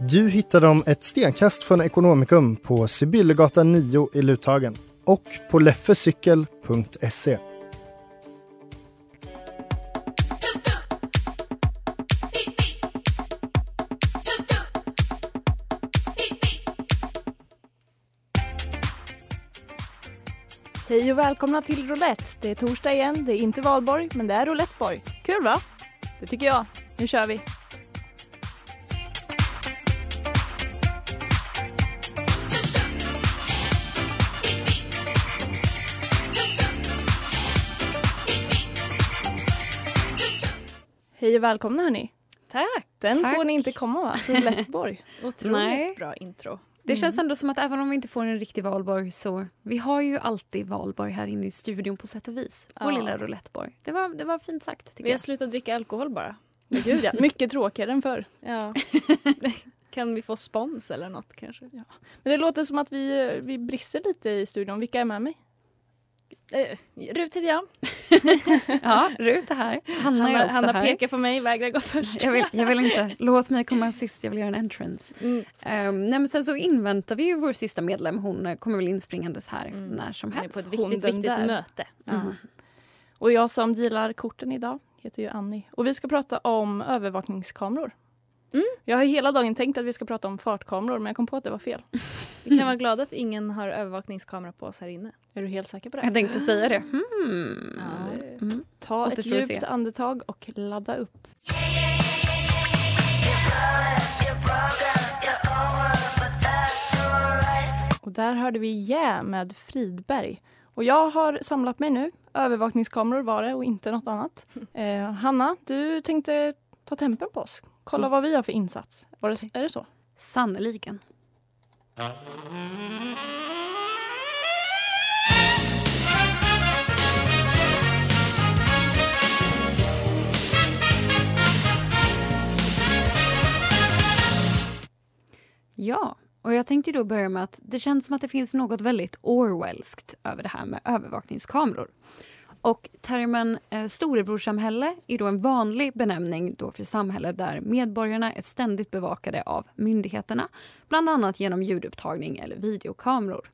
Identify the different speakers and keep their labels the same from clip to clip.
Speaker 1: Du hittar dem ett stenkast från Ekonomikum på Sibyllegatan 9 i Luthagen och på leffecykel.se.
Speaker 2: Hej och välkomna till Roulette. Det är torsdag igen, det är inte valborg, men det är Rouletteborg. Kul va? Det tycker jag. Nu kör vi! Hej och välkomna hörni.
Speaker 3: Tack!
Speaker 2: Den
Speaker 3: Tack.
Speaker 2: såg ni inte komma va? Rouletteborg.
Speaker 3: Otroligt
Speaker 4: Nej.
Speaker 3: bra intro.
Speaker 4: Det
Speaker 2: Mm.
Speaker 4: känns ändå som att även om vi inte får en riktig valborg så vi har ju alltid valborg här inne i studion på sätt och vis. Vår
Speaker 3: Ja.
Speaker 4: lilla rouletteborg. Det var, det var fint sagt tycker
Speaker 3: Vi har
Speaker 4: jag.
Speaker 3: slutat dricka alkohol bara.
Speaker 2: Men Gud ja, mycket tråkigare än förr.
Speaker 3: Ja. kan vi få spons eller något kanske?
Speaker 2: Men det låter som att vi, vi brister lite i studion. Vilka är med mig?
Speaker 3: Eh, Rut heter jag.
Speaker 4: Ja, Rut är här. Hanna är
Speaker 3: Hanna,
Speaker 4: också
Speaker 3: Hanna
Speaker 4: här.
Speaker 3: pekar på mig, vägrar gå först.
Speaker 4: Jag vill, jag vill inte. Låt mig komma sist, jag vill göra en entrance.
Speaker 3: Mm.
Speaker 4: Um, nej, men sen så inväntar vi ju vår sista medlem. Hon eh, kommer väl inspringandes här
Speaker 3: Mm.
Speaker 4: när som
Speaker 3: Han är
Speaker 4: helst.
Speaker 3: på ett
Speaker 2: Hon
Speaker 3: viktigt, viktigt
Speaker 2: där.
Speaker 3: möte.
Speaker 4: Mhm.
Speaker 2: Och jag som dealar korten idag heter ju Annie. Och vi ska prata om övervakningskameror.
Speaker 3: Mm.
Speaker 2: Jag har hela dagen tänkt att vi ska prata om fartkameror men jag kom på att det var fel.
Speaker 3: Vi kan vara glada att ingen har övervakningskamera på oss här inne.
Speaker 2: Är du helt säker på det?
Speaker 4: Jag tänkte säga det. Hmm.
Speaker 3: Ja, det-
Speaker 4: Mm.
Speaker 2: Ta ett
Speaker 4: Återstår att
Speaker 2: djupt andetag och ladda upp. Och där hörde vi Yeah med Fridberg. Och jag har samlat mig nu. Övervakningskameror var det och inte något annat. Eh, Hanna, du tänkte ta tempen på oss. Kolla vad vi har för insats. Var det, är det så?
Speaker 4: Sannerligen. Ja, och jag tänkte då börja med att det känns som att det finns något väldigt Orwellskt över det här med övervakningskameror. Och termen eh, storebrorssamhälle är då en vanlig benämning då för samhälle där medborgarna är ständigt bevakade av myndigheterna, bland annat genom ljudupptagning eller videokameror.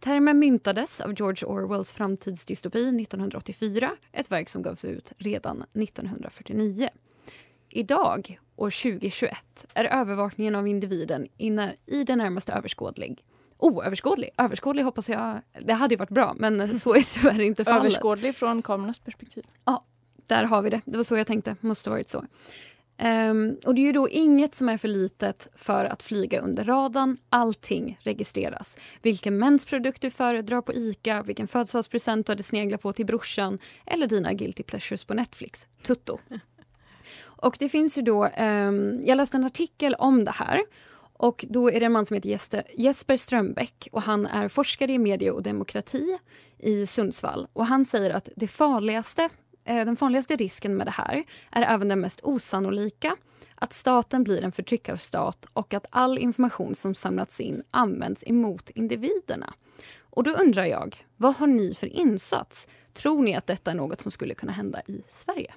Speaker 4: Termen myntades av George Orwells framtidsdystopi 1984, ett verk som gavs ut redan 1949. Idag, år 2021, är övervakningen av individen i, när, i det närmaste överskådlig. Oöverskådlig? Överskådlig hoppas jag... Det hade ju varit bra, men så är tyvärr inte fallet.
Speaker 2: Överskådlig från kamerornas perspektiv.
Speaker 4: Där har vi det. Det var så jag tänkte. Måste varit så. Ehm, och det är ju då inget som är för litet för att flyga under radarn. Allting registreras. Vilken mensprodukt du föredrar på ICA, vilken födelsedagspresent du hade sneglat på till brorsan eller dina guilty pleasures på Netflix. Tutto. Och det finns ju då, ehm, jag läste en artikel om det här och då är det en man som heter Jesper, Strömbäck och han är forskare i medie och demokrati i Sundsvall. Och han säger att det farligaste, eh, den farligaste risken med det här är även den mest osannolika. Att staten blir en förtryckarstat och att all information som samlats in används emot individerna. Och då undrar jag, vad har ni för insats? Tror ni att detta är något som skulle kunna hända i Sverige?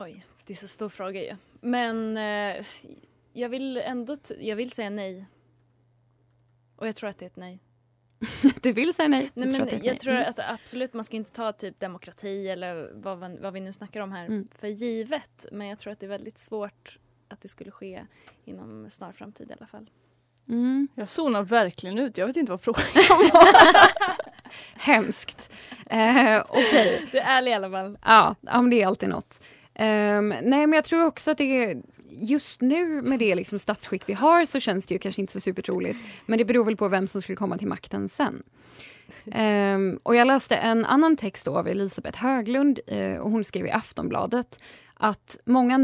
Speaker 3: Oj, det är så stor fråga ju. Men eh, jag vill ändå jag vill säga nej. Och jag tror att det är ett nej.
Speaker 4: Du vill säga nej?
Speaker 3: Nej men jag
Speaker 4: nej.
Speaker 3: tror
Speaker 4: Mm.
Speaker 3: att absolut man ska inte ta typ demokrati eller vad, vad vi nu snackar om här
Speaker 4: Mm.
Speaker 3: för givet. Men jag tror att det är väldigt svårt att det skulle ske inom snar framtid i alla fall.
Speaker 4: Mm.
Speaker 2: Jag zonar verkligen ut. Jag vet inte vad frågan
Speaker 4: Hemskt. Eh, Okej.
Speaker 3: Du är ärlig i alla fall.
Speaker 4: Ja, ja men det är alltid något. Ehm, nej, men jag tror också att det är just nu med det liksom statsskick vi har så känns det ju kanske inte så supertroligt. Men det beror väl på vem som skulle komma till makten sen. Ehm, och jag läste en annan text då av Elisabeth Höglund eh, och hon skrev i Aftonbladet att många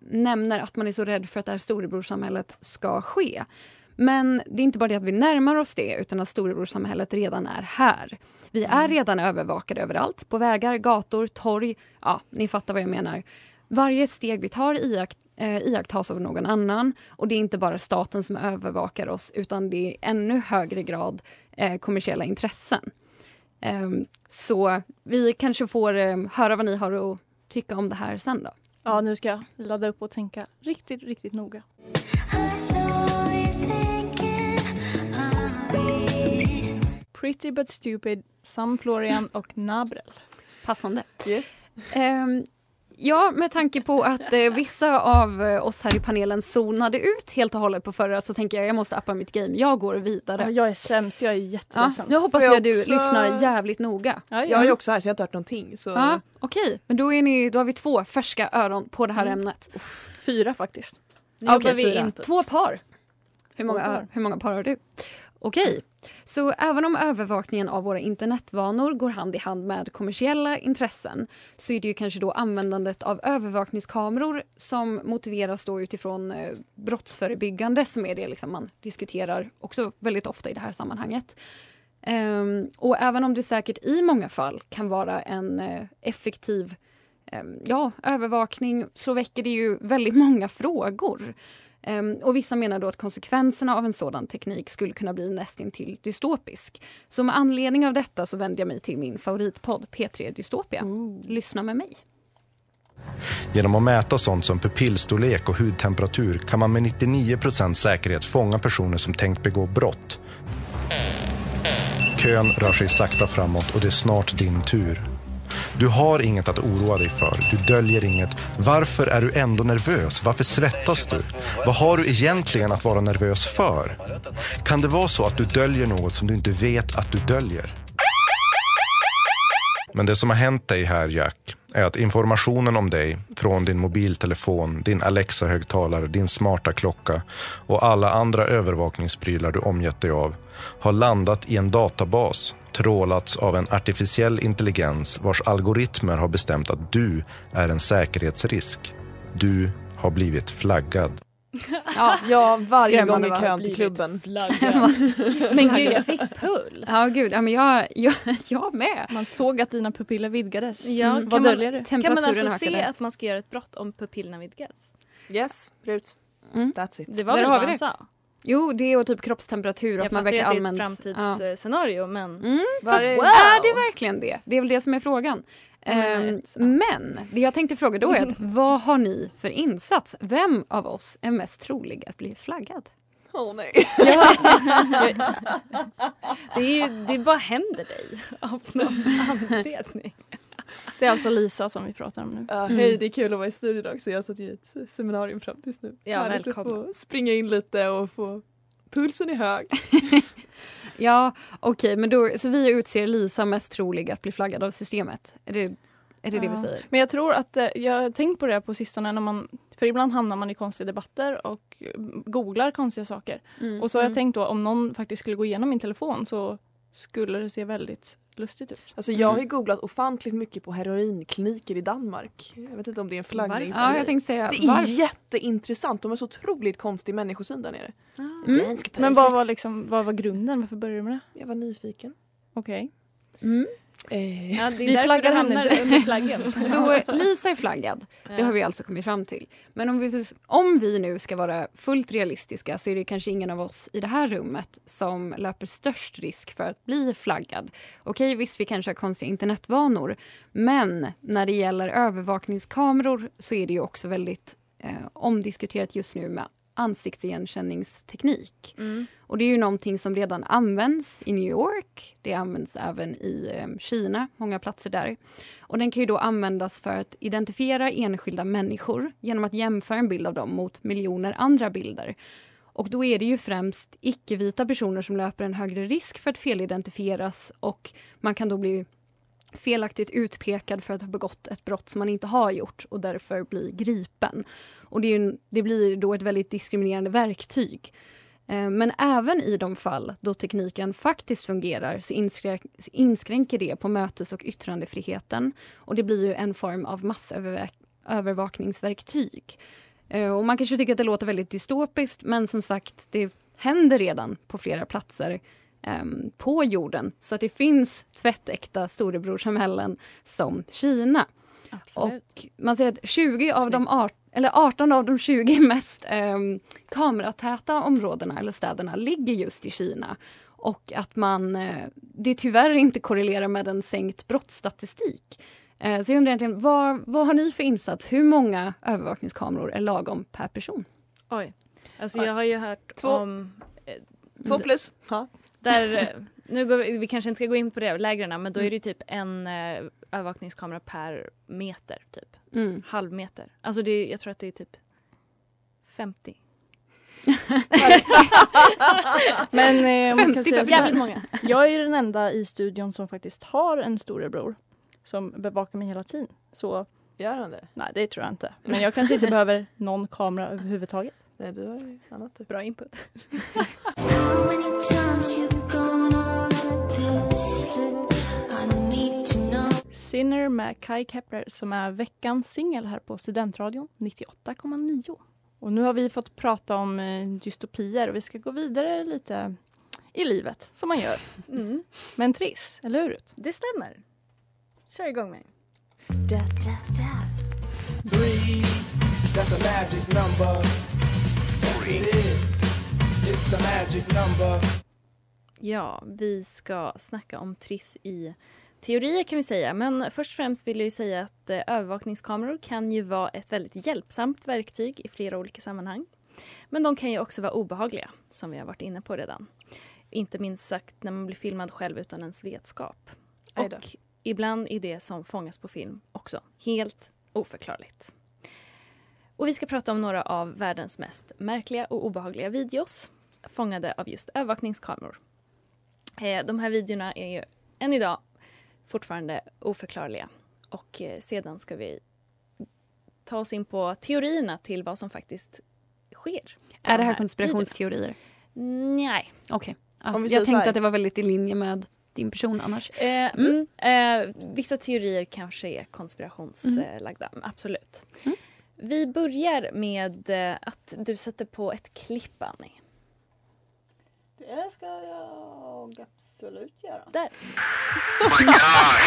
Speaker 4: nämner att man är så rädd för att det här storebrorsamhället ska ske. Men det är inte bara det att vi närmar oss det utan att storebrorsamhället redan är här. Vi är redan övervakade överallt, på vägar, gator, torg. Ja, ni fattar vad jag menar. Varje steg vi tar iakt, eh, iakttas av någon annan och det är inte bara staten som övervakar oss utan det är ännu högre grad eh, kommersiella intressen. Ehm, så vi kanske får eh, höra vad ni har att tycka om det här sen då.
Speaker 2: Ja, nu ska jag ladda upp och tänka riktigt, riktigt noga. Pretty but stupid, Sam Florian och Nabrel.
Speaker 4: Passande.
Speaker 2: Yes.
Speaker 4: Ehm, ja, med tanke på att eh, vissa av eh, oss här i panelen zonade ut helt och hållet på förra så tänker jag jag måste appa mitt game. Jag går vidare.
Speaker 2: Ja, jag är sämst, jag är
Speaker 4: Ja,
Speaker 2: jätteledsen.
Speaker 4: nu hoppas
Speaker 5: Får
Speaker 4: jag
Speaker 5: jag
Speaker 4: du
Speaker 5: också-
Speaker 4: lyssnar jävligt noga.
Speaker 2: Ja,
Speaker 5: Jag är ju också här så jag har inte hört någonting. Så...
Speaker 4: Ja, Okej, men då, är ni, då har vi två färska öron på det här
Speaker 2: Mm.
Speaker 4: ämnet.
Speaker 2: Fyra faktiskt.
Speaker 3: Nu vi
Speaker 4: fyra.
Speaker 3: inputs.
Speaker 4: Två par. Hur många,
Speaker 2: Två par.
Speaker 4: hur många par har du? Okej, så även om övervakningen av våra internetvanor går hand i hand med kommersiella intressen så är det ju kanske då användandet av övervakningskameror som motiveras då utifrån eh, brottsförebyggande som är det liksom man diskuterar också väldigt ofta i det här sammanhanget. Ehm, och även om det säkert i många fall kan vara en eh, effektiv ehm, ja, övervakning så väcker det ju väldigt många frågor. Ehm, och vissa menar då att konsekvenserna av en sådan teknik skulle kunna bli nästintill dystopisk. Så med anledning av detta så vänder jag mig till min favoritpodd P3 Dystopia. Lyssna med mig.
Speaker 6: Genom att mäta sånt som pupillstorlek och hudtemperatur kan man med 99% säkerhet fånga personer som tänkt begå brott. Kön rör sig sakta framåt och det är snart din tur. Du har inget att oroa dig för, du döljer inget. Varför är du ändå nervös? Varför svettas du? Vad har du egentligen att vara nervös för? Kan det vara så att du döljer något som du inte vet att du döljer? Men det som har hänt dig här, Jack, är att informationen om dig från din mobiltelefon, din Alexa-högtalare, din smarta klocka och alla andra övervakningsprylar du omgett dig av har landat i en databas, trålats av en artificiell intelligens vars algoritmer har bestämt att du är en säkerhetsrisk. Du har blivit flaggad.
Speaker 5: Ja, ja varje gång i kön till klubben.
Speaker 3: Men gud, jag fick puls.
Speaker 4: Ja, gud, ja, men jag, jag, jag med.
Speaker 2: Man såg att dina pupiller vidgades.
Speaker 3: Ja,
Speaker 2: Mm.
Speaker 3: kan
Speaker 2: Vad
Speaker 3: man-
Speaker 2: döljer du?
Speaker 3: Kan man alltså se
Speaker 4: ökade.
Speaker 3: att man ska göra ett brott om pupillerna vidgas?
Speaker 5: Yes, Rut.
Speaker 4: Mm.
Speaker 5: That's it.
Speaker 3: Det var
Speaker 4: Där
Speaker 3: väl
Speaker 4: har
Speaker 3: vad
Speaker 4: vi
Speaker 3: han
Speaker 4: det.
Speaker 3: sa?
Speaker 4: Jo, det är typ kroppstemperatur och
Speaker 3: Jag
Speaker 4: att man
Speaker 3: fattar
Speaker 4: verkar
Speaker 3: att det är ett
Speaker 4: allmänt... Ja.
Speaker 3: framtidsscenario men...
Speaker 4: Mm, fast
Speaker 5: det-
Speaker 4: är det verkligen det? Det är väl det som är frågan.
Speaker 3: Mm,
Speaker 4: men det jag tänkte fråga då är att vad har ni för insats? Vem av oss är mest trolig att bli flaggad?
Speaker 5: Åh nej.
Speaker 3: Det, är, det bara händer dig av någon anledning.
Speaker 2: Det är alltså Lisa som vi pratar om nu.
Speaker 5: Ja,
Speaker 4: Mm.
Speaker 5: Hej, det är kul att vara i studion också. Jag satt ju i ett seminarium fram tills nu.
Speaker 3: Ja,
Speaker 5: Härligt
Speaker 3: välkommen.
Speaker 5: att få springa in lite och få pulsen är hög.
Speaker 4: Ja, okej, men då, så vi utser Lisa mest trolig att bli flaggad av systemet? Är det är det, det vi
Speaker 2: Ja.
Speaker 4: säger?
Speaker 2: Men jag tror att, eh, jag har tänkt på det på sistone när man, för ibland hamnar man i konstiga debatter och googlar konstiga saker.
Speaker 4: Mm.
Speaker 2: Och så har jag
Speaker 4: Mm.
Speaker 2: tänkt då om någon faktiskt skulle gå igenom min telefon så skulle det se väldigt lustigt ut.
Speaker 5: Alltså jag har
Speaker 4: Mm.
Speaker 5: ju googlat ofantligt mycket på heroinkliniker i Danmark. Jag vet inte om det är en flaggning.
Speaker 4: Ja, jag tänkte säga
Speaker 5: Det är
Speaker 4: varför?
Speaker 5: jätteintressant. De har så otroligt konstig människosyn där nere.
Speaker 4: Mm.
Speaker 2: Men vad var, liksom, vad var grunden? Varför började du med det?
Speaker 5: Jag var nyfiken.
Speaker 2: Okej.
Speaker 4: Mm.
Speaker 5: Eh,
Speaker 3: Ja,
Speaker 2: Vi flaggar
Speaker 3: hamnar under flaggen.
Speaker 4: Så Lisa är flaggad. Det har vi alltså kommit fram till. Men om vi, om vi nu ska vara fullt realistiska så är det kanske ingen av oss i det här rummet som löper störst risk för att bli flaggad. Okej, visst vi kanske har konstiga internetvanor men när det gäller övervakningskameror så är det ju också väldigt eh, omdiskuterat just nu med ansiktsigenkänningsteknik.
Speaker 3: Mm.
Speaker 4: Och det är ju någonting som redan används i New York. Det används även i eh, Kina, många platser där. Och den kan ju då användas för att identifiera enskilda människor genom att jämföra en bild av dem mot miljoner andra bilder. Och då är det ju främst icke-vita personer som löper en högre risk för att felidentifieras och man kan då bli felaktigt utpekad för att ha begått ett brott som man inte har gjort och därför blir gripen. Och det, är ju, det blir då ett väldigt diskriminerande verktyg. Eh, men även i de fall då tekniken faktiskt fungerar så inskränk, inskränker det på mötes och yttrandefriheten. Och det blir ju en form av massövervakningsverktyg. Eh, och man kanske tycker att det låter väldigt dystopiskt men som sagt, det händer redan på flera platser em, på jorden. Så att det finns tvättäkta storebrorssamhällen som Kina.
Speaker 3: Absolut.
Speaker 4: Och man säger att 20 av de art, eller 18 av de 20 mest um, kameratäta områdena eller städerna ligger just i Kina. Och att man, eh, det tyvärr inte korrelerar med en sänkt brottsstatistik. Eh, så jag undrar egentligen, vad, vad har ni för insats? Hur många övervakningskameror är lagom per person?
Speaker 3: Oj. Alltså jag har ju hört
Speaker 5: Två.
Speaker 3: om... eh,
Speaker 5: Två plus. Ja.
Speaker 3: Där, eh, nu går vi, vi kanske inte ska gå in på det lägren men då är det ju typ en eh, övervakningskamera per meter typ.
Speaker 4: Mm.
Speaker 3: Halvmeter. Alltså det, jag tror att det är typ 50.
Speaker 2: Men eh, man kan
Speaker 4: 50
Speaker 2: säga så här,
Speaker 3: Jävligt många.
Speaker 2: jag är ju den enda i studion som faktiskt har en storebror som bevakar mig hela tiden. Så
Speaker 5: Gör han det?
Speaker 2: nej, det tror jag inte. Men jag kanske inte behöver någon kamera överhuvudtaget.
Speaker 5: Nej, du har ju annat.
Speaker 3: Bra input.
Speaker 2: Sinner med Kai Kepler som är veckans singel här på Studentradion 98,9. Och nu har vi fått prata om eh, dystopier och vi ska gå vidare lite i livet som man gör.
Speaker 3: Mm.
Speaker 2: Men Triss, eller hur?
Speaker 3: Det stämmer. Kör igång mig.
Speaker 7: That's a magic number. Yes, it is. It's the magic number.
Speaker 3: Ja, vi ska snacka om Triss i teorier kan vi säga. Men först och främst vill jag ju säga att eh, övervakningskameror kan ju vara ett väldigt hjälpsamt verktyg i flera olika sammanhang. Men de kan ju också vara obehagliga, som vi har varit inne på redan. Inte minst sagt när man blir filmad själv utan ens vetskap. Och ibland är det som fångas på film också helt oförklarligt. Och vi ska prata om några av världens mest märkliga och obehagliga videos fångade av just övervakningskameror. Eh, de här videorna är ju än idag fortfarande oförklarliga. Och eh, sedan ska vi ta oss in på teorierna till vad som faktiskt sker.
Speaker 4: Är
Speaker 3: de
Speaker 4: det här konspirationsteorier?
Speaker 3: Nej.
Speaker 4: Okej. Ja,
Speaker 5: säger
Speaker 4: jag
Speaker 5: här.
Speaker 4: tänkte att det var väldigt i linje med din person annars.
Speaker 3: Eh, mm. eh, vissa teorier kanske är konspirationslagda, absolut.
Speaker 4: Mm.
Speaker 3: Vi börjar med eh, att du sätter på ett klipp, Annie.
Speaker 2: Det ska jag absolut göra.
Speaker 3: Där.
Speaker 8: Oh my gosh.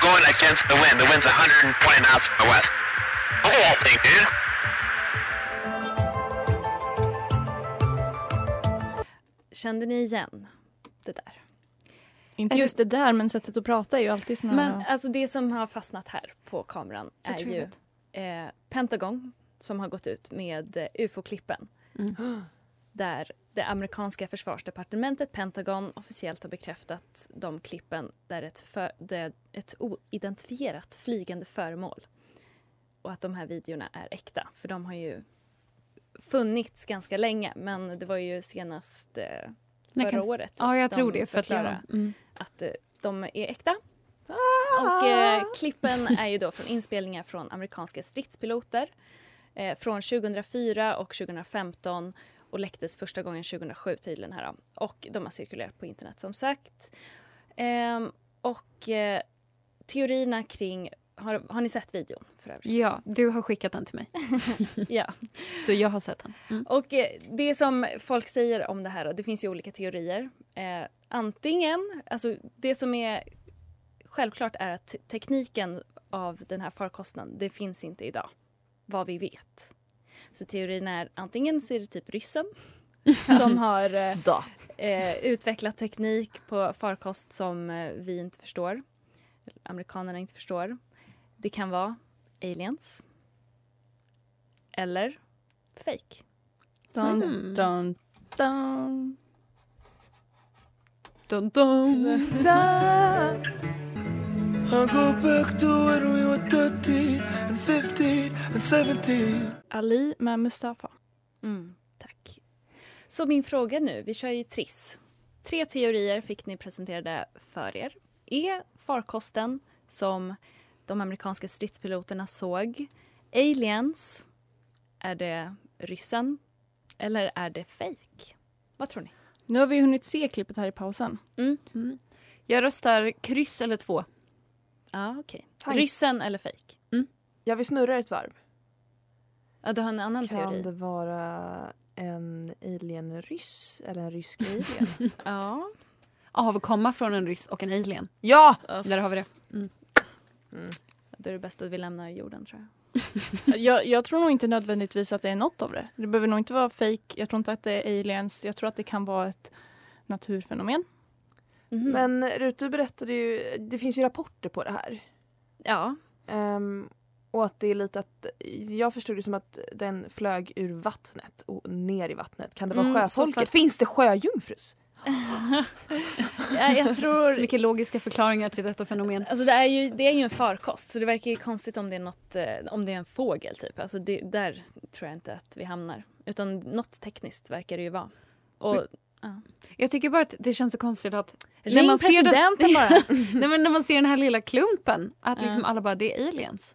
Speaker 8: Going against the wind. The wind's 120 knots from the west. Look at that thing, dude.
Speaker 3: Kände ni igen det där?
Speaker 2: Inte just det där, men sättet att prata är ju alltid såna
Speaker 3: Men alltså det som har fastnat här på kameran är ju eh, Pentagon som har gått ut med eh, ufo-klippen.
Speaker 4: Mm.
Speaker 3: Där det amerikanska försvarsdepartementet Pentagon officiellt har bekräftat de klippen där ett, för, det, ett oidentifierat flygande föremål och att de här videorna är äkta. För de har ju funnits ganska länge men det var ju senast eh, förra
Speaker 4: kan-
Speaker 3: året.
Speaker 4: Ja, jag
Speaker 3: de
Speaker 4: tror det. För att jag, mm.
Speaker 3: att eh, de är äkta. Och eh, klippen är ju då från inspelningar från amerikanska stridspiloter eh, från 2004 och 2015 och läcktes första gången 2007 tydligen här. då. Och de har cirkulerat på internet som sagt. Ehm, och eh, teorierna kring har, har ni sett videon för övrigt?
Speaker 4: Ja, du har skickat den till mig.
Speaker 3: ja.
Speaker 4: Så jag har sett den. Mm.
Speaker 3: Och eh, det som folk säger om det här, det finns ju olika teorier. Eh, antingen, alltså det som är självklart är att te- tekniken av den här farkosten, det finns inte idag. Vad vi vet. Så teorin är antingen så är det typ ryssen som har eh, eh, utvecklat teknik på farkost som eh, vi inte förstår. Amerikanerna inte förstår. Det kan vara aliens. Eller fake.
Speaker 2: Dun,
Speaker 4: Mm.
Speaker 2: dun, dun.
Speaker 4: Dun, dun.
Speaker 7: I go back to when we were 30 and 50 and 70.
Speaker 2: Ali med Mustafa.
Speaker 3: Mm, tack. Så min fråga nu, vi kör ju Triss. Tre teorier fick ni presenterade för er. Är farkosten som de amerikanska stridspiloterna såg aliens? Är det ryssen? Eller är det fake? Vad tror ni?
Speaker 2: Nu har vi hunnit se klippet här i pausen.
Speaker 4: Mm. Jag röstar kryss eller två.
Speaker 3: Ja, okej.
Speaker 5: Tank.
Speaker 3: Ryssen eller fake?
Speaker 5: Jag vill snurra ett varv.
Speaker 3: Ja, du har en annan
Speaker 5: Kan
Speaker 3: teori.
Speaker 5: det vara en alien-ryss eller en rysk alien?
Speaker 3: Ja.
Speaker 4: Av att komma från en ryss och en alien.
Speaker 5: ja!
Speaker 4: Där har vi det.
Speaker 5: Mm.
Speaker 3: Då är det bäst att vi lämnar jorden tror jag.
Speaker 2: Jag, jag tror nog inte nödvändigtvis att det är något av det. Det behöver nog inte vara fake. Jag tror inte att det är aliens. Jag tror att det kan vara ett naturfenomen.
Speaker 3: Mhm.
Speaker 5: Men Rut, du berättade ju, det finns ju rapporter på det här.
Speaker 3: Ja.
Speaker 5: Ehm, och att det är lite att, jag förstod det som att den flög ur vattnet och ner i vattnet. Kan det vara
Speaker 3: Mm,
Speaker 5: sjöfolket?
Speaker 3: för att-
Speaker 5: Finns det sjöjungfrus?
Speaker 3: ja, jag tror...
Speaker 4: Så mycket logiska förklaringar till detta fenomen.
Speaker 3: Alltså det är, ju, det är ju en farkost så det verkar ju konstigt om det är, något, eh, om det är en fågel typ. Alltså det, där tror jag inte att vi hamnar. Utan något tekniskt verkar det ju vara. Och, ja.
Speaker 4: Jag tycker bara att det känns så konstigt att
Speaker 3: Ring presidenten bara.
Speaker 4: Nej, men när man ser den här lilla klumpen, att liksom
Speaker 3: Ja.
Speaker 4: alla bara det är aliens.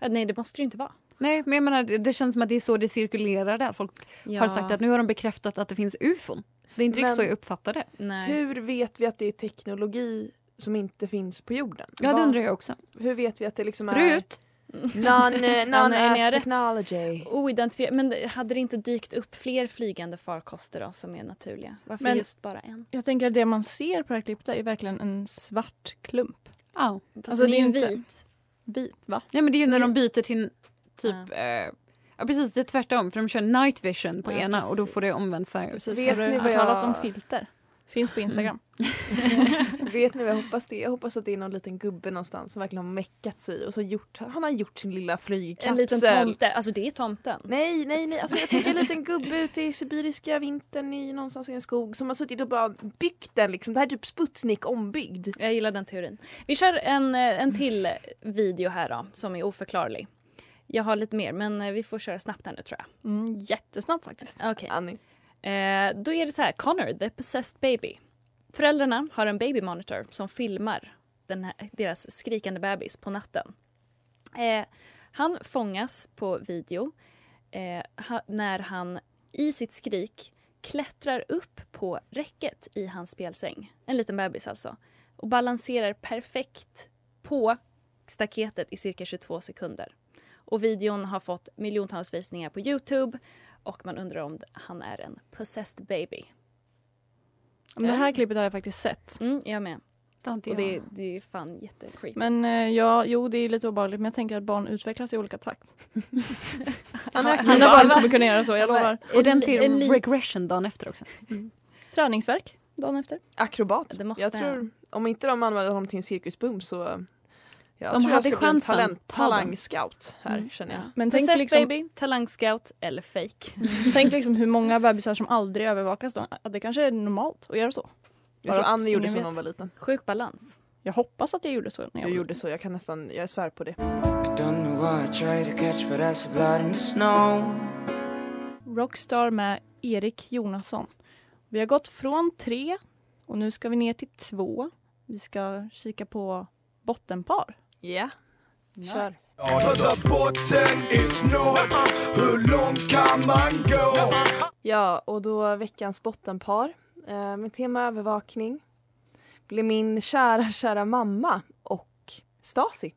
Speaker 3: Ja, Nej det måste det ju inte vara.
Speaker 4: Nej, men jag menar, det- känns som att det är så det cirkulerar där. Folk
Speaker 3: Ja.
Speaker 4: har sagt att nu har de bekräftat att det finns ufon. Det är inte riktigt så jag uppfattar det.
Speaker 3: Nej.
Speaker 5: Hur vet vi att det är teknologi som inte finns på jorden?
Speaker 4: Ja, det undrar jag också.
Speaker 5: Hur vet vi att det liksom är
Speaker 4: Rut?
Speaker 5: non, eh,
Speaker 3: Ja,
Speaker 5: non technology?
Speaker 3: Oidentifierat. Men hade det inte dykt upp fler flygande farkoster då som är naturliga? Varför
Speaker 2: Men-
Speaker 3: just bara en?
Speaker 2: Jag tänker att det man ser på det här klippet är verkligen en svart klump.
Speaker 4: Ja.
Speaker 3: Fast
Speaker 2: Alltså,
Speaker 3: den är ju vit.
Speaker 2: Vit, va?
Speaker 4: Nej, men det är ju när de byter till typ... Eh, ja, precis. Det är tvärtom. För de kör night vision på
Speaker 3: Ja,
Speaker 4: ena och då
Speaker 3: precis.
Speaker 4: får det omvänd färg.
Speaker 2: Precis.
Speaker 5: Vet
Speaker 2: Har
Speaker 5: ni vad jag-
Speaker 2: talat om filter? Finns på Instagram.
Speaker 5: Vet ni vad jag hoppas det? Jag hoppas att det är någon liten gubbe någonstans som verkligen har meckat sig och så gjort, han har gjort sin lilla flygkapsel.
Speaker 3: En liten tomte. Alltså det är tomten.
Speaker 5: Nej, nej, nej. Alltså jag tänker en liten gubbe ute i sibiriska vintern i någonstans i en skog som har suttit och bara byggt den liksom. Det här är typ Sputnik ombyggd.
Speaker 3: Jag gillar den teorin. Vi kör en, eh, en till video här då, som är oförklarlig. Jag har lite mer, men eh, vi får köra snabbt här nu tror jag.
Speaker 2: Mm, jättesnabbt faktiskt.
Speaker 3: Okej.
Speaker 5: Annie.
Speaker 3: Eh, då är det så här, Connor, the possessed baby. Föräldrarna har en baby monitor som filmar den här, deras skrikande bebis på natten. Eh, han fångas på video eh, ha, när han i sitt skrik klättrar upp på räcket i hans spelsäng. En liten bebis alltså. Och balanserar perfekt på staketet i cirka 22 sekunder. Och videon har fått miljontals visningar på Youtube och man undrar om han är en possessed baby.
Speaker 2: Men det här klippet har jag faktiskt sett.
Speaker 3: Mm, jag med.
Speaker 4: Det har inte
Speaker 3: Och
Speaker 4: jag.
Speaker 3: det, det är fan jättecreepy.
Speaker 2: Men eh, ja, jo det är lite obehagligt men jag tänker att barn utvecklas i olika takt.
Speaker 5: Han är
Speaker 2: Mina barn kommer kunna göra så, jag lovar.
Speaker 4: Ordentlig regression dagen efter också.
Speaker 2: Träningsverk dagen efter.
Speaker 5: akrobat.
Speaker 3: Det måste
Speaker 5: jag
Speaker 3: jag.
Speaker 5: tror, om inte de använder honom till en cirkusboom så jag
Speaker 4: De
Speaker 5: tror
Speaker 4: hade
Speaker 5: jag ska bli en
Speaker 4: chansen.
Speaker 5: talent, talangscout här
Speaker 3: Mm,
Speaker 5: känner jag.
Speaker 3: ja.
Speaker 2: Men tänk
Speaker 3: Possessed
Speaker 2: liksom,
Speaker 3: baby, talangscout eller fake.
Speaker 2: tänk liksom hur många bebisar som aldrig övervakas då. Att det kanske är normalt att göra så.
Speaker 5: Jag tror Annie gjorde så när hon var liten.
Speaker 3: Sjuk balans.
Speaker 2: Jag hoppas att jag gjorde så när jag var
Speaker 5: gjorde
Speaker 2: liten.
Speaker 5: så, jag kan nästan, jag svär på det.
Speaker 2: Rockstar med Erik Jonasson. Vi har gått från tre och nu ska vi ner till två. Vi ska kika på bottenpar.
Speaker 5: Ja, kör.
Speaker 7: Hur långt kan man gå?
Speaker 5: Ja, och då veckans bottenpar eh, med tema övervakning blir min kära, kära mamma och Stasi.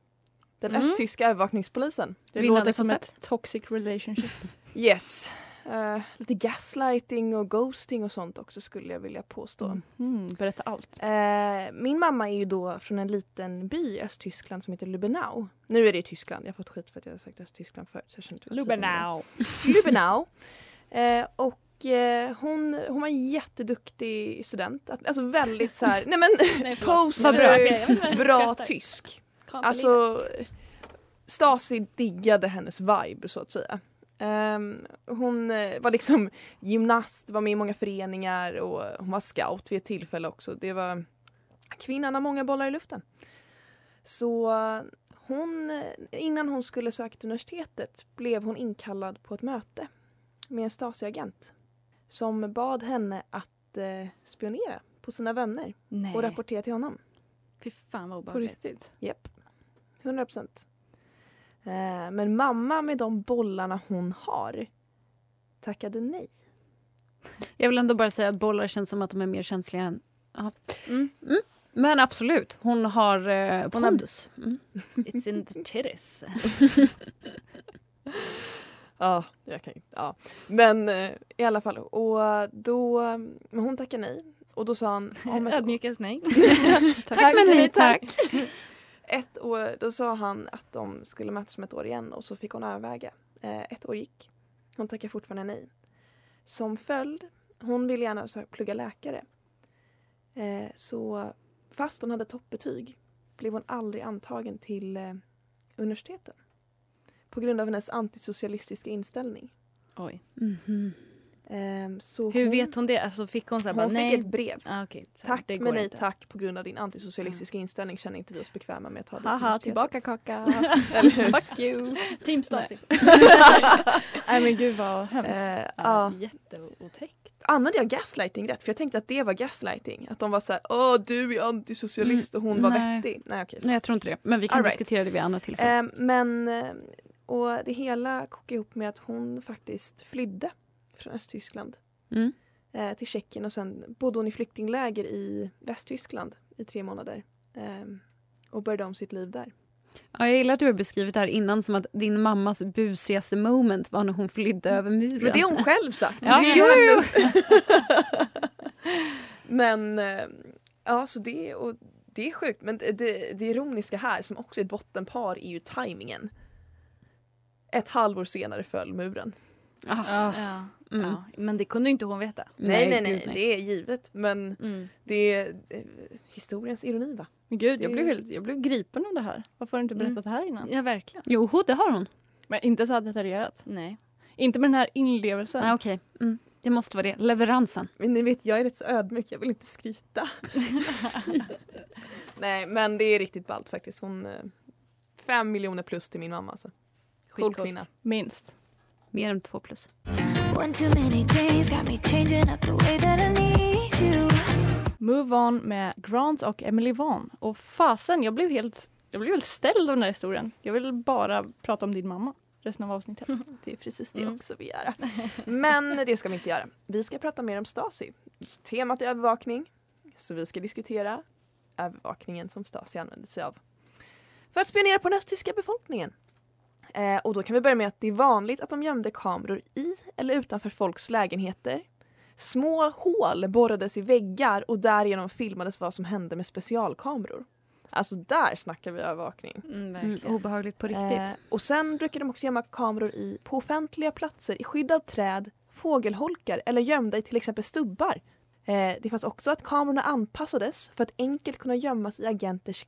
Speaker 5: Den
Speaker 3: Mm.
Speaker 5: östtyska övervakningspolisen.
Speaker 2: Det
Speaker 4: Vinnande
Speaker 2: låter som
Speaker 4: koncept.
Speaker 2: ett toxic relationship.
Speaker 5: Yes. Eh, lite gaslighting och ghosting och sånt också skulle jag vilja påstå.
Speaker 2: Mm, berätta allt.
Speaker 5: Eh, min mamma är ju då från en liten by i Östtyskland som heter Lubenau. Nu är det i Tyskland, jag har fått skit för att jag har sagt Östtyskland förut. Så jag det. Lubenau. Eh, och eh, hon, hon var en jätteduktig student. Alltså väldigt så här, nej men
Speaker 3: Nej,
Speaker 5: poster,
Speaker 3: bra.
Speaker 5: Bra tysk. Alltså Stasi diggade hennes vibe så att säga. Ehm, hon eh, var liksom gymnast, var med i många föreningar och hon var scout vid ett tillfälle också. Det var kvinnan har många bollar i luften. Så hon, innan hon skulle söka till universitetet blev hon inkallad på ett möte med en Stasi-agent som bad henne att eh, spionera på sina vänner
Speaker 3: Nej.
Speaker 5: och rapportera till honom.
Speaker 3: Fy fan vad
Speaker 2: På
Speaker 3: obehagligt.
Speaker 2: riktigt.
Speaker 5: Japp. 100 procent. Eh, men mamma med de bollarna hon har tackade nej.
Speaker 4: Jag vill ändå bara säga att bollar känns som att de är mer känsliga än...
Speaker 3: Mm.
Speaker 4: Mm. Men absolut, hon har eh, pondus. Mm.
Speaker 3: It's in the titties.
Speaker 5: Ja, jag kan ja. Men eh, i alla fall. Och då, men hon tackade nej. Och då sa han... Om ett,
Speaker 3: Ödmjukast nej.
Speaker 4: Tack men nej tack.
Speaker 5: Ett år, då sa han att de skulle mötas om ett år igen och så fick hon överväga. Eh, ett år gick. Hon tackade fortfarande nej. Som följd, hon ville gärna plugga läkare. Eh, så fast hon hade toppbetyg blev hon aldrig antagen till eh, universiteten. På grund av hennes antisocialistiska inställning.
Speaker 3: Oj.
Speaker 4: Mhm.
Speaker 5: Ehm, så
Speaker 3: Hur
Speaker 5: hon,
Speaker 3: vet hon det? Alltså fick hon så här bara
Speaker 5: hon
Speaker 3: nej?
Speaker 5: fick ett brev.
Speaker 3: Ah, okej. Så
Speaker 5: Tack
Speaker 3: det
Speaker 5: men nej
Speaker 3: inte.
Speaker 5: tack på grund av din antisocialistiska inställning känner inte vi oss bekväma med att dig till
Speaker 2: Haha, tillbaka kaka. Fuck you.
Speaker 3: Team Stasi.
Speaker 2: Nej men gud vad hemskt.
Speaker 5: Eh,
Speaker 3: Ja. Jätteotäckt.
Speaker 5: Använde jag gaslighting rätt? För jag tänkte att det var gaslighting. Att de var så här, åh du är antisocialist och hon var
Speaker 4: nej.
Speaker 5: vettig. Nej okej.
Speaker 4: Nej, jag tror inte det. Men vi kan
Speaker 5: All right.
Speaker 4: diskutera det vid annat tillfälle.
Speaker 5: Ehm, men, eh, och det hela kokade ihop med att hon faktiskt flydde från Östtyskland
Speaker 4: Mm.
Speaker 5: eh, till Tjeckien och sen bodde hon i flyktingläger i Västtyskland i tre månader. ehm, och började om sitt liv där.
Speaker 4: Ja, jag gillar att du har beskrivit det här innan som att din mammas busigaste moment var när hon flydde över muren.
Speaker 5: Men det har hon själv sagt.
Speaker 4: Ja, jo, jo.
Speaker 5: Men eh, ja, så det, och det är sjukt. Men det, det, det ironiska här som också är ett bottenpar är ju tajmingen. Ett halvår senare föll muren.
Speaker 4: Ah,
Speaker 3: Ja.
Speaker 4: mm.
Speaker 3: Ja. Men det kunde ju inte hon veta.
Speaker 5: Nej, nej, nej,
Speaker 4: gud,
Speaker 5: det är givet. Men
Speaker 3: Mm.
Speaker 5: det är eh, historiens ironi va?
Speaker 2: Men gud, jag
Speaker 5: det-
Speaker 2: blev, helt, jag blev gripen av det här. Varför har du inte berättat
Speaker 3: Mm.
Speaker 2: det här innan?
Speaker 3: Ja, verkligen.
Speaker 4: Jo, det har hon.
Speaker 2: Men inte så här detaljerat.
Speaker 3: Nej.
Speaker 2: Inte med den här inlevelsen.
Speaker 4: Nej, okej. Mm. Det måste vara det. Leveransen.
Speaker 5: Men ni vet, jag är rätt så ödmjuk. Jag vill inte skryta. nej, men det är riktigt ballt faktiskt. Hon... eh, Fem miljoner plus till min mamma. Alltså. Cool
Speaker 3: Skitcoolt.
Speaker 5: kvinna.
Speaker 2: Minst.
Speaker 4: Mer än två plus.
Speaker 2: Move On med Grant och Emily Vaughn. Och fasen, jag blev helt, jag blev helt ställd av den här historien. Jag vill bara prata om din mamma resten av avsnittet.
Speaker 5: Det är precis det
Speaker 3: Mm.
Speaker 5: också vi gör. Men det ska vi inte göra. Vi ska prata mer om Stasi. Temat är övervakning. Så vi ska diskutera övervakningen som Stasi använde sig av. För att spionera på den östtyska befolkningen. Eh, och då kan vi börja med att det är vanligt att de gömde kameror i eller utanför folks lägenheter. Små hål borrades i väggar och därigenom filmades vad som hände med specialkameror. Alltså där snackar vi övervakning.
Speaker 3: Mm,
Speaker 4: Mm, obehagligt på riktigt.
Speaker 5: Eh, och sen brukar de också gömma kameror i, på offentliga platser i skydd av träd, fågelholkar eller gömda i till exempel stubbar. Eh, det fanns också att kamerorna anpassades för att enkelt kunna gömmas i agenters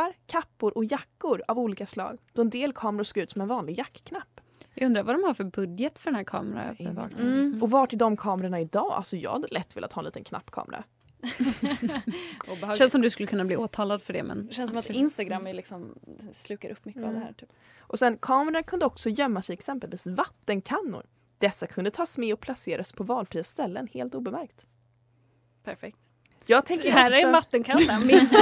Speaker 5: knappar, kappor och jackor av olika slag. Då en del kameror såg ut som en vanlig jackknapp.
Speaker 4: Jag undrar vad de har för budget för den här kameraövervakningen.
Speaker 3: Mm.
Speaker 5: Och vart är de kamerorna idag? Alltså jag hade lätt velat ha en liten knappkamera.
Speaker 4: Känns som du skulle kunna bli åtalad för det. Men
Speaker 3: Det känns som att Instagram är liksom, slukar upp mycket av
Speaker 5: Mm.
Speaker 3: det här. Typ.
Speaker 5: Och sen kamerorna kunde också gömmas i exempelvis vattenkannor. Dessa kunde tas med och placeras på valfria ställen helt obemärkt.
Speaker 3: Perfekt.
Speaker 5: Jag
Speaker 3: Så
Speaker 5: tänker
Speaker 3: här är
Speaker 5: ofta-
Speaker 3: vattenkanna mitt,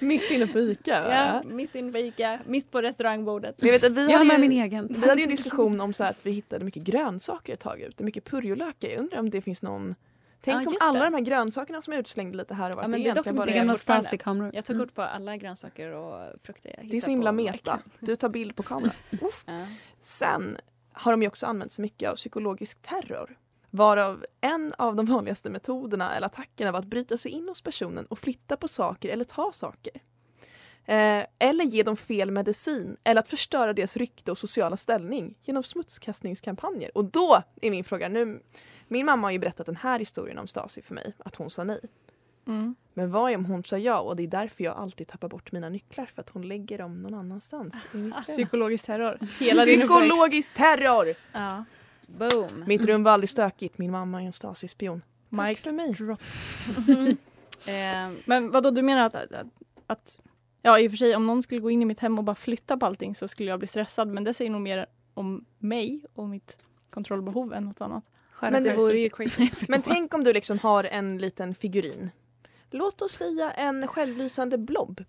Speaker 5: Mitt inne på Ica.
Speaker 3: ja, mitt inne på Ica, mitt på restaurangbordet.
Speaker 5: Jag vet att vi
Speaker 4: Jag har
Speaker 5: hade
Speaker 4: med
Speaker 5: ju,
Speaker 4: min egen.
Speaker 5: Vi hade ju en diskussion om så att vi hittade mycket grönsaker ett tag ute, mycket purjolökar. Jag undrar om det finns någon... Tänk
Speaker 3: Ja,
Speaker 5: om alla
Speaker 3: det.
Speaker 5: de här grönsakerna som är utslängda lite här och var.
Speaker 3: Ja, men
Speaker 5: det,
Speaker 3: det
Speaker 5: är
Speaker 3: fortfarande.
Speaker 4: Stasi-kameror.
Speaker 3: Jag tog
Speaker 4: Mm.
Speaker 3: kort på alla grönsaker och frukter jag
Speaker 5: Det är så himla meta. Du tar bild på kameran.
Speaker 3: Ja.
Speaker 5: Sen har de ju också använt sig mycket av psykologisk terror. Varav en av de vanligaste metoderna eller attackerna var att bryta sig in hos personen och flytta på saker eller ta saker. Eh, eller ge dem fel medicin eller att förstöra deras rykte och sociala ställning genom smutskastningskampanjer. Och då är min fråga nu, min mamma har ju berättat den här historien om Stasi för mig, att hon sa nej.
Speaker 2: Mm.
Speaker 5: Men vad är om hon sa ja och det är därför jag alltid tappar bort mina nycklar för att hon lägger dem någon annanstans. rum.
Speaker 2: Psykologisk terror. Hela.
Speaker 5: Psykologisk terror!
Speaker 3: ja. Boom.
Speaker 5: Mitt rum var aldrig stökigt, min mamma är en Stasi-spion.
Speaker 2: Mic
Speaker 5: för mig.
Speaker 2: drop.
Speaker 3: Eh,
Speaker 2: Men vadå, du menar att, att, att... Ja, i och för sig, om någon skulle gå in i mitt hem och bara flytta på allting så skulle jag bli stressad. Men det säger nog mer om mig och mitt kontrollbehov än något annat.
Speaker 5: Men det vore ju
Speaker 3: crazy.
Speaker 5: Men tänk om du liksom har en liten figurin. Låt oss säga en självlysande blob.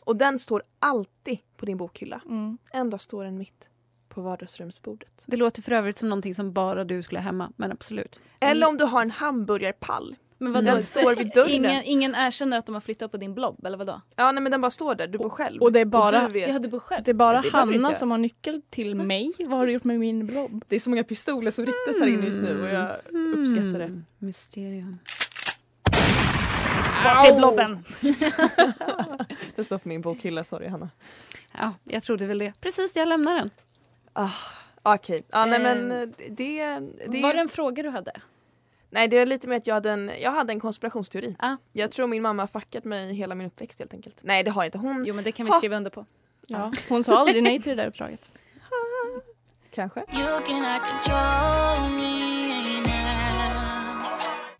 Speaker 5: Och den står alltid på din bokhylla.
Speaker 2: Mm.
Speaker 5: En dag står den mitt på vardagsrumsbordet.
Speaker 4: Det låter för övrigt som någonting som bara du skulle ha hemma, men absolut.
Speaker 5: Eller om du har en hamburgerpall.
Speaker 3: Men vadå?
Speaker 5: Den står vid dörren.
Speaker 3: Ingen, ingen erkänner att de har flyttat på din blobb eller vadå?
Speaker 5: Ja nej men den bara står där, du bor själv.
Speaker 2: Och det är bara,
Speaker 5: du vet.
Speaker 3: Ja, du bor själv.
Speaker 2: det är bara
Speaker 5: Det
Speaker 2: Hanna som har nyckel till mig. Vad har du gjort med min blobb?
Speaker 5: Det är så många pistoler som riktas här inne just nu och jag uppskattar det.
Speaker 4: Mm. Mysterium.
Speaker 3: Vart är blobben?
Speaker 5: Den står på min bokhylla, sorry Hanna.
Speaker 4: Ja, jag trodde väl det. Precis, jag lämnar den.
Speaker 5: Ah, Okej, ja, nej
Speaker 3: Eh,
Speaker 5: men eh, det... det
Speaker 3: Var det en fråga du hade?
Speaker 5: Nej det är lite mer att jag hade en, jag hade en konspirationsteori.
Speaker 3: Ah.
Speaker 5: Jag tror min mamma har fuckat mig hela min uppväxt helt enkelt. Nej det har jag inte. Hon
Speaker 3: Jo men det kan vi
Speaker 5: Ha.
Speaker 3: skriva under på.
Speaker 2: Ja, hon sa aldrig nej till det där uppdraget.
Speaker 5: kanske.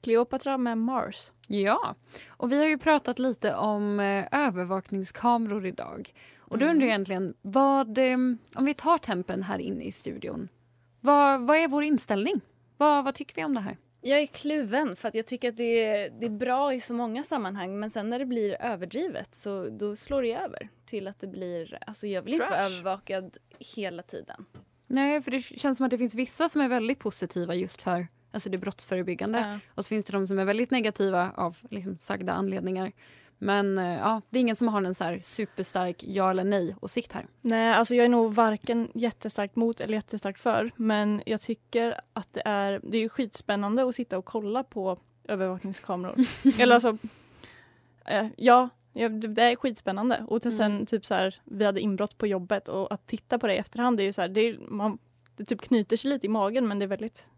Speaker 2: Cleopatra med Mars.
Speaker 4: Ja, och vi har ju pratat lite om eh, övervakningskameror idag. Och då
Speaker 3: Mm.
Speaker 4: undrar jag egentligen, vad, eh, om vi tar tempen här inne i studion, vad, vad är vår inställning? Vad, vad tycker vi om det här?
Speaker 3: Jag är kluven för att jag tycker att det är, det är bra i så många sammanhang men sen när det blir överdrivet så då slår det över till att det blir, alltså jag vill inte vara
Speaker 5: Trash.
Speaker 3: övervakad hela tiden.
Speaker 4: Nej, för det känns som att det finns vissa som är väldigt positiva just för alltså det brottsförebyggande.
Speaker 3: Ja.
Speaker 4: Och så finns det de som är väldigt negativa av liksom, sagda anledningar. Men eh, ja, det är ingen som har en så här superstark ja eller nej-åsikt här.
Speaker 2: Nej, alltså jag är nog varken jättestarkt mot eller jättestarkt för. Men jag tycker att det är, det är ju skitspännande att sitta och kolla på övervakningskameror. eller alltså, eh, ja, ja, det är skitspännande. Och till sen
Speaker 4: Mm.
Speaker 2: typ så här, vi hade inbrott på jobbet och att titta på det i efterhand, det är ju så här, det, är, man, det typ knyter sig lite i magen men det är väldigt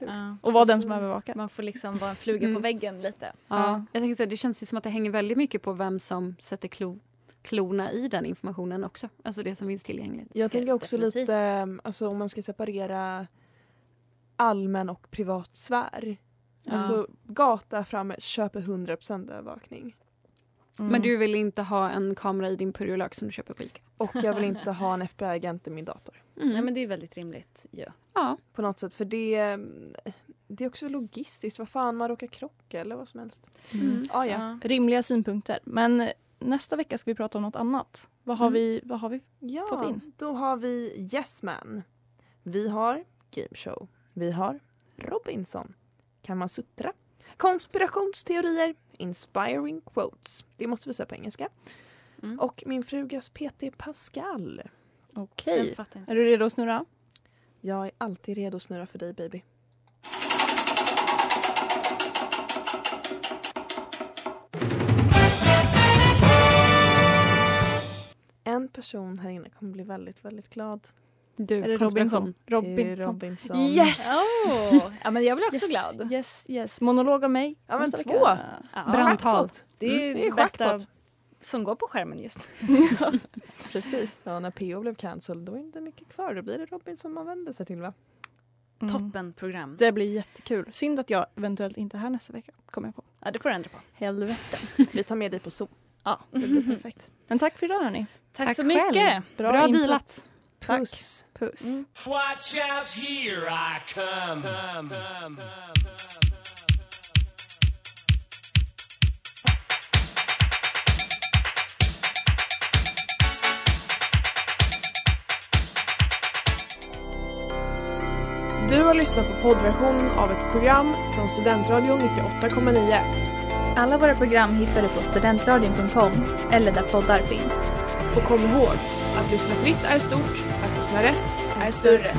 Speaker 2: kul.
Speaker 3: Ja.
Speaker 2: Och vara den som övervakar.
Speaker 3: Man får liksom vara en fluga på
Speaker 4: Mm.
Speaker 3: väggen lite.
Speaker 4: Ja. Jag tänker så här, det känns ju som att det hänger väldigt mycket på vem som sätter klo, klorna i den informationen också. Alltså det som finns tillgängligt.
Speaker 5: Jag tänker också
Speaker 3: definitivt.
Speaker 5: lite, um, alltså om man ska separera allmän och privat sfär.
Speaker 4: Ja.
Speaker 5: Alltså gata framme köper 100% övervakning.
Speaker 2: Mm.
Speaker 4: Men du vill inte ha en kamera i din purjolök som du köper på Ica?
Speaker 5: Och jag vill inte ha en FBI-agent i min dator.
Speaker 4: Mm.
Speaker 3: Nej men det är väldigt rimligt ju.
Speaker 4: Ja.
Speaker 5: På något sätt för det, det är också logistiskt. Vad fan man råkar krocka eller vad som helst.
Speaker 2: Mm.
Speaker 5: Ah, ja.
Speaker 2: Rimliga synpunkter. Men nästa vecka ska vi prata om något annat. Vad har,
Speaker 4: Mm.
Speaker 2: vi, vad har vi?
Speaker 5: Ja,
Speaker 2: Fått in.
Speaker 5: då har vi Yes Man. Vi har Game Show. Vi har Robinson. Kamasutra. Konspirationsteorier. Inspiring quotes. Det måste vi säga på engelska.
Speaker 3: Mm.
Speaker 5: Och min frugas PT Pascal.
Speaker 2: Okej. Är du redo att snurra?
Speaker 5: Jag är alltid redo att snurra för dig baby. En person här inne kommer bli väldigt, väldigt glad.
Speaker 4: Du,
Speaker 2: Är det. Robinson? Robinson.
Speaker 5: Robinson.
Speaker 2: Yes!
Speaker 3: Oh, ja men jag blir också
Speaker 2: yes,
Speaker 3: glad.
Speaker 2: Yes, yes. Monolog av mig.
Speaker 5: Ja, men två.
Speaker 3: Ja,
Speaker 4: Brandtal.
Speaker 3: Det är
Speaker 5: Mm, det är
Speaker 3: bästa som går på skärmen just
Speaker 5: Precis. Ja, när PO blev cancelled då är det inte mycket kvar. Då blir det Robinson man vänder sig till va?
Speaker 2: Mm.
Speaker 3: Toppen program.
Speaker 2: Det blir jättekul. Synd att jag eventuellt inte är här nästa vecka. Kommer jag på.
Speaker 3: Ja, det får du ändra på.
Speaker 2: Helvete.
Speaker 5: Vi tar med dig på Zoom.
Speaker 2: Ja, det blir perfekt. Men tack för idag hörni.
Speaker 3: Tack,
Speaker 4: Tack
Speaker 3: så
Speaker 4: själv.
Speaker 3: mycket.
Speaker 2: Bra,
Speaker 4: Bra dealat.
Speaker 5: Puss.
Speaker 2: Puss.
Speaker 7: Watch out, here I come. come, come, come.
Speaker 9: Du har lyssnat på poddversionen av ett program från Studentradion 98,9.
Speaker 10: Alla våra program hittar du på studentradion.com eller där poddar finns.
Speaker 9: Och kom ihåg, att lyssna fritt är stort, att rätt är större.